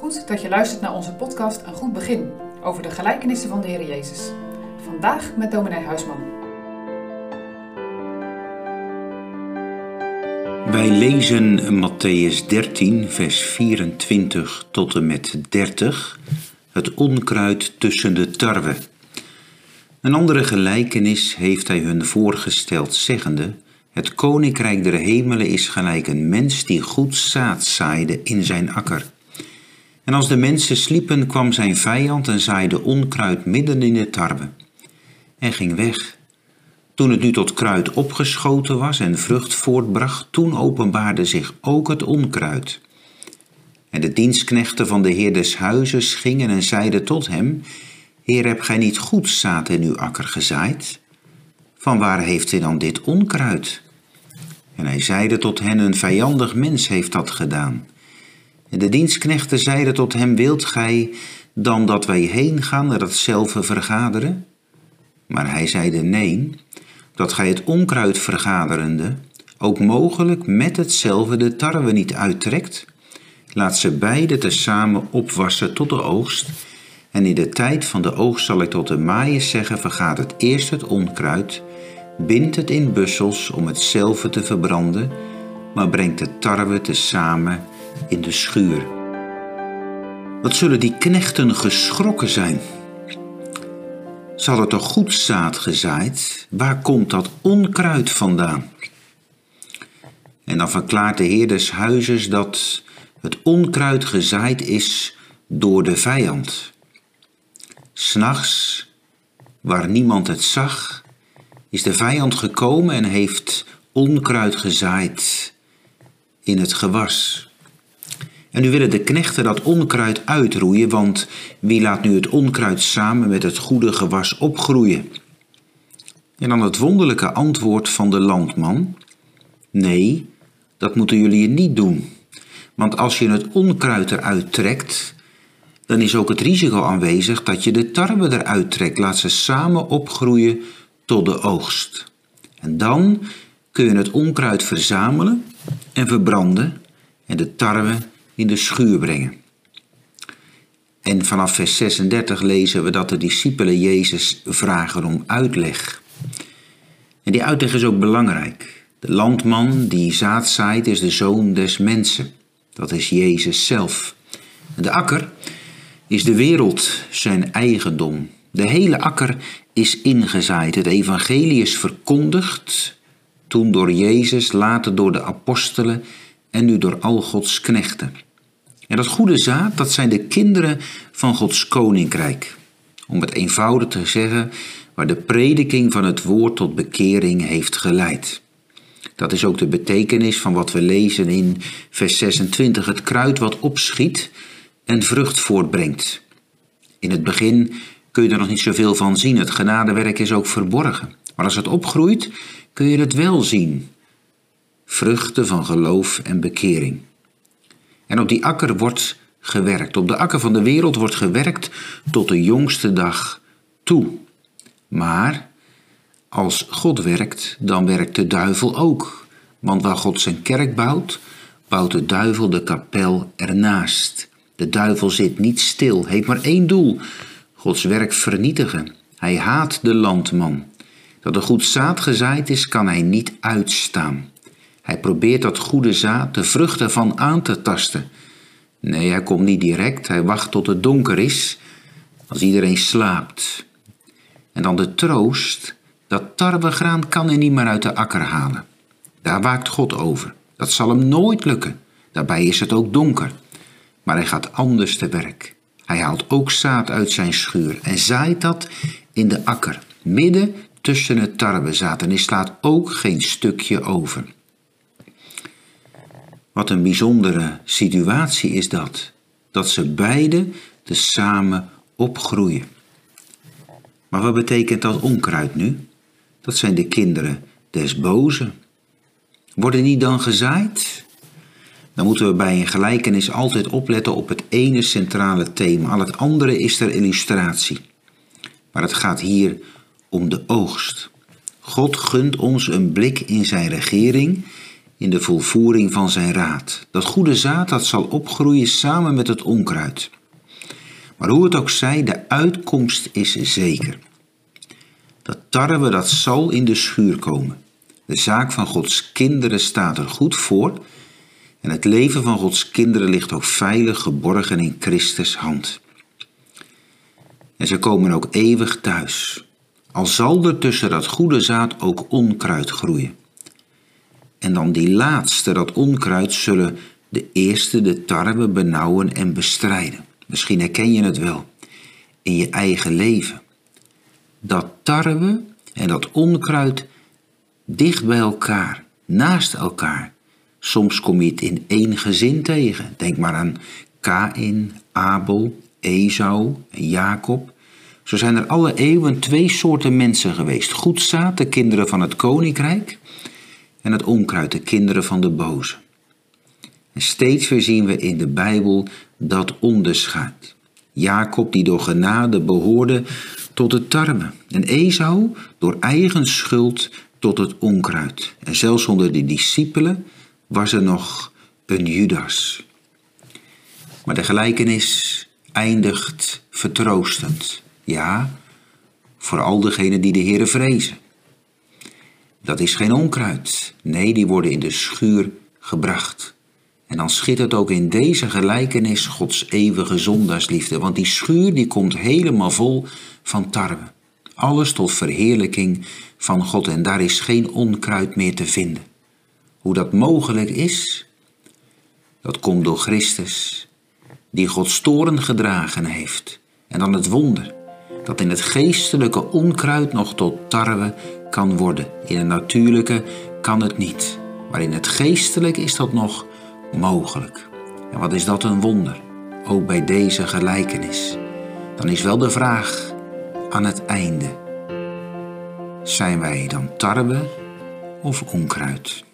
Goed dat je luistert naar onze podcast Een Goed Begin over de gelijkenissen van de Heer Jezus. Vandaag met dominee Huisman. Wij lezen Matthäus 13, vers 24 tot en met 30, het onkruid tussen de tarwe. Een andere gelijkenis heeft hij hun voorgesteld, zeggende: Het koninkrijk der hemelen is gelijk een mens die goed zaad zaaide in zijn akker. En als de mensen sliepen, kwam zijn vijand en zaaide onkruid midden in de tarwe. En ging weg. Toen het nu tot kruid opgeschoten was en vrucht voortbracht, toen openbaarde zich ook het onkruid. En de dienstknechten van de heer des huizes gingen en zeiden tot hem: Heer, heb gij niet goed zaad in uw akker gezaaid? Van waar heeft hij dan dit onkruid? En hij zeide tot hen: Een vijandig mens heeft dat gedaan. De dienstknechten zeiden tot hem, wilt gij dan dat wij heen gaan naar datzelfde vergaderen? Maar hij zeide, nee, dat gij het onkruid vergaderende ook mogelijk met hetzelfde de tarwe niet uittrekt. Laat ze beide tezamen opwassen tot de oogst. En in de tijd van de oogst zal ik tot de maaiers zeggen, vergaat het eerst het onkruid, bindt het in bussels om hetzelfde te verbranden, maar brengt de tarwe tezamen in de schuur. Wat zullen die knechten geschrokken zijn? Ze hadden toch goed zaad gezaaid? Waar komt dat onkruid vandaan? En dan verklaart de Heer des Huizes dat het onkruid gezaaid is door de vijand. S'nachts, waar niemand het zag, is de vijand gekomen en heeft onkruid gezaaid in het gewas. En nu willen de knechten dat onkruid uitroeien, want wie laat nu het onkruid samen met het goede gewas opgroeien? En dan het wonderlijke antwoord van de landman: Nee, dat moeten jullie niet doen. Want als je het onkruid eruit trekt, dan is ook het risico aanwezig dat je de tarwe eruit trekt. Laat ze samen opgroeien tot de oogst. En dan kun je het onkruid verzamelen en verbranden en de tarwe in de schuur brengen. En vanaf vers 36 lezen we dat de discipelen Jezus vragen om uitleg. En die uitleg is ook belangrijk. De landman die zaad zaait is de zoon des mensen. Dat is Jezus zelf. De akker is de wereld zijn eigendom. De hele akker is ingezaaid. Het evangelie is verkondigd, toen door Jezus, later door de apostelen en nu door al Gods knechten. En dat goede zaad, dat zijn de kinderen van Gods koninkrijk. Om het eenvoudig te zeggen, waar de prediking van het woord tot bekering heeft geleid. Dat is ook de betekenis van wat we lezen in vers 26. Het kruid wat opschiet en vrucht voortbrengt. In het begin kun je er nog niet zoveel van zien. Het genadewerk is ook verborgen. Maar als het opgroeit, kun je het wel zien. Vruchten van geloof en bekering. En op die akker wordt gewerkt. Op de akker van de wereld wordt gewerkt tot de jongste dag toe. Maar als God werkt, dan werkt de duivel ook. Want waar God zijn kerk bouwt, bouwt de duivel de kapel ernaast. De duivel zit niet stil, heeft maar één doel: Gods werk vernietigen. Hij haat de landman. Dat er goed zaad gezaaid is, kan hij niet uitstaan. Hij probeert dat goede zaad, de vruchten van aan te tasten. Nee, hij komt niet direct, hij wacht tot het donker is, als iedereen slaapt. En dan de troost, dat tarwegraan kan hij niet meer uit de akker halen. Daar waakt God over. Dat zal hem nooit lukken. Daarbij is het ook donker. Maar hij gaat anders te werk. Hij haalt ook zaad uit zijn schuur en zaait dat in de akker, midden tussen het tarwezaad. En hij slaat ook geen stukje over. Wat een bijzondere situatie is dat. Dat ze beide samen opgroeien. Maar wat betekent dat onkruid nu? Dat zijn de kinderen des bozen. Worden die dan gezaaid? Dan moeten we bij een gelijkenis altijd opletten op het ene centrale thema. Al het andere is ter illustratie. Maar het gaat hier om de oogst. God gunt ons een blik in zijn regering in de volvoering van zijn raad. Dat goede zaad dat zal opgroeien samen met het onkruid. Maar hoe het ook zij, de uitkomst is zeker. Dat tarwe dat zal in de schuur komen. De zaak van Gods kinderen staat er goed voor en het leven van Gods kinderen ligt ook veilig geborgen in Christus hand. En ze komen ook eeuwig thuis, al zal er tussen dat goede zaad ook onkruid groeien. En dan die laatste, dat onkruid, zullen de eerste de tarwe benauwen en bestrijden. Misschien herken je het wel in je eigen leven. Dat tarwe en dat onkruid dicht bij elkaar, naast elkaar. Soms kom je het in één gezin tegen. Denk maar aan Kain, Abel, Esau en Jacob. Zo zijn er alle eeuwen twee soorten mensen geweest. Goedzaad, de kinderen van het koninkrijk, en het onkruid, de kinderen van de boze. En steeds weer zien we in de Bijbel dat onderscheid. Jacob die door genade behoorde tot het tarwe. En Esau door eigen schuld tot het onkruid. En zelfs onder de discipelen was er nog een Judas. Maar de gelijkenis eindigt vertroostend. Ja, voor al degenen die de Heere vrezen. Dat is geen onkruid. Nee, die worden in de schuur gebracht. En dan schittert ook in deze gelijkenis Gods eeuwige zondaarsliefde. Want die schuur die komt helemaal vol van tarwe. Alles tot verheerlijking van God. En daar is geen onkruid meer te vinden. Hoe dat mogelijk is, dat komt door Christus, die Gods toren gedragen heeft. En dan het wonder, dat in het geestelijke onkruid nog tot tarwe kan worden. In het natuurlijke kan het niet. Maar in het geestelijke is dat nog mogelijk. En wat is dat een wonder? Ook bij deze gelijkenis. Dan is wel de vraag aan het einde. Zijn wij dan tarwe of onkruid?